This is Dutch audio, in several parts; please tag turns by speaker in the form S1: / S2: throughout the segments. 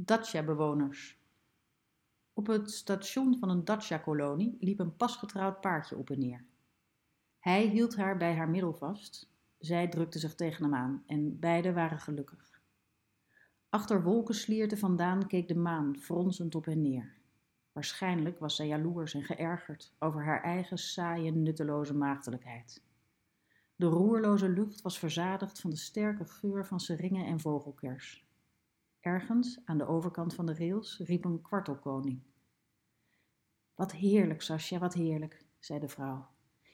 S1: Dacia-bewoners. Op het station van een Dacia-kolonie liep een pasgetrouwd paardje op en neer. Hij hield haar bij haar middel vast, zij drukte zich tegen hem aan en beiden waren gelukkig. Achter wolkenslierten vandaan keek de maan fronsend op hen neer. Waarschijnlijk was zij jaloers en geërgerd over haar eigen saaie, nutteloze maagdelijkheid. De roerloze lucht was verzadigd van de sterke geur van seringen en vogelkers. Ergens, aan de overkant van de rails, riep een kwartelkoning. Wat heerlijk, Sascha, wat heerlijk, zei de vrouw.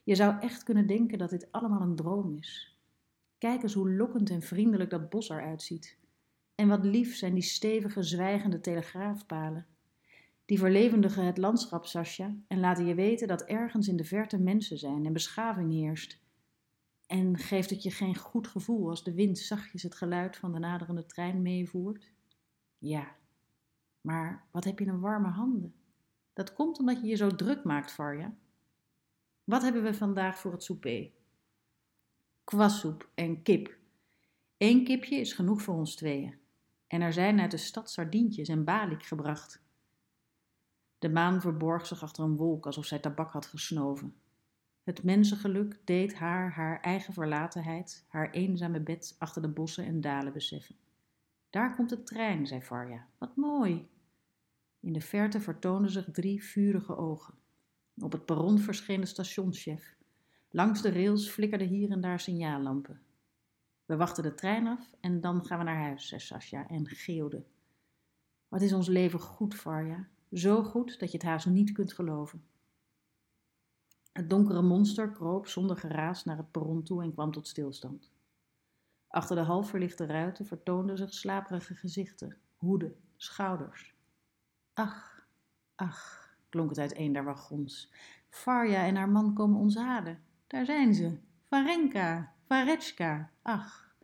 S1: Je zou echt kunnen denken dat dit allemaal een droom is. Kijk eens hoe lokkend en vriendelijk dat bos eruit ziet. En wat lief zijn die stevige, zwijgende telegraafpalen. Die verlevendigen het landschap, Sascha, en laten je weten dat ergens in de verte mensen zijn en beschaving heerst. En geeft het je geen goed gevoel als de wind zachtjes het geluid van de naderende trein meevoert? Ja, maar wat heb je een warme handen? Dat komt omdat je je zo druk maakt, Varja. Wat hebben we vandaag voor het souper? Kwassoep en kip. Eén kipje is genoeg voor ons tweeën. En er zijn uit de stad sardientjes en balik gebracht. De maan verborg zich achter een wolk alsof zij tabak had gesnoven. Het mensengeluk deed haar haar eigen verlatenheid, haar eenzame bed achter de bossen en dalen beseffen. Daar komt de trein, zei Varja. Wat mooi. In de verte vertoonden zich drie vurige ogen. Op het perron verscheen de stationschef. Langs de rails flikkerden hier en daar signaallampen. We wachten de trein af en dan gaan we naar huis, zei Sascha en geeuwde. Wat is ons leven goed, Varja? Zo goed dat je het haast niet kunt geloven. Het donkere monster kroop zonder geraas naar het perron toe en kwam tot stilstand. Achter de half verlichte ruiten vertoonden zich slaperige gezichten, hoeden, schouders. Ach, ach, klonk het uit een der wagons. Varja en haar man komen ons halen. Daar zijn ze. Varenka, Varetschka, ach.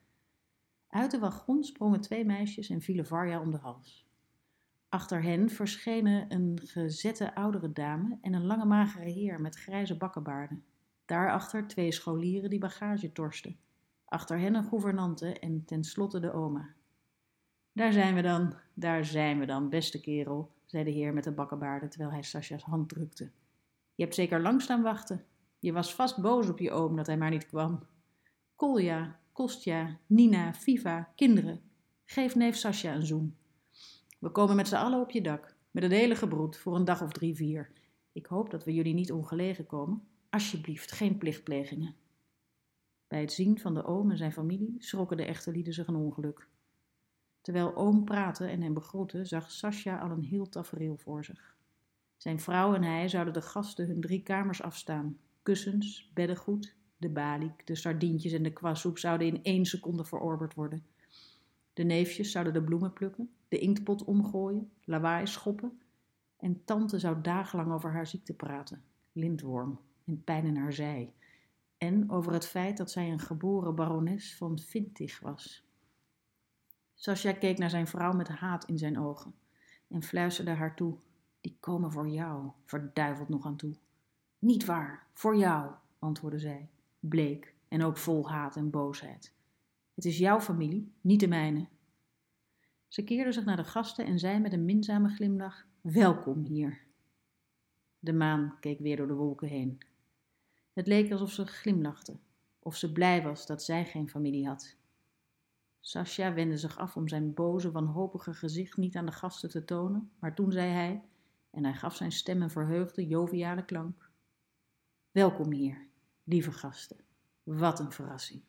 S1: Uit de wagon sprongen twee meisjes en vielen Varja om de hals. Achter hen verschenen een gezette oudere dame en een lange magere heer met grijze bakkenbaarden. Daarachter twee scholieren die bagage torsten. Achter hen een gouvernante en tenslotte de oma. Daar zijn we dan, daar zijn we dan, beste kerel, zei de heer met de bakkenbaarden terwijl hij Sascha's hand drukte. Je hebt zeker lang staan wachten. Je was vast boos op je oom dat hij maar niet kwam. Kolja, Kostja, Nina, Viva, kinderen. Geef neef Sascha een zoen. We komen met z'n allen op je dak, met het hele gebroed, voor een dag of drie, vier. Ik hoop dat we jullie niet ongelegen komen. Alsjeblieft, geen plichtplegingen. Bij het zien van de oom en zijn familie schrokken de echte lieden zich een ongeluk. Terwijl oom praatte en hem begroette, zag Sascha al een heel tafereel voor zich. Zijn vrouw en hij zouden de gasten hun drie kamers afstaan. Kussens, beddengoed, de balik, de sardientjes en de kwassoep zouden in één seconde verorberd worden. De neefjes zouden de bloemen plukken, de inktpot omgooien, lawaai schoppen. En tante zou dagenlang over haar ziekte praten, lintworm en pijn in haar zij. En over het feit dat zij een geboren barones van Vintig was. Sascha keek naar zijn vrouw met haat in zijn ogen en fluisterde haar toe: Die komen voor jou, verduiveld nog aan toe. Niet waar, voor jou, antwoordde zij, bleek en ook vol haat en boosheid. Het is jouw familie, niet de mijne. Ze keerde zich naar de gasten en zei met een minzame glimlach: Welkom hier. De maan keek weer door de wolken heen. Het leek alsof ze glimlachte, of ze blij was dat zij geen familie had. Sascha wendde zich af om zijn boze, wanhopige gezicht niet aan de gasten te tonen, maar toen zei hij, en hij gaf zijn stem een verheugde, joviale klank: Welkom hier, lieve gasten. Wat een verrassing.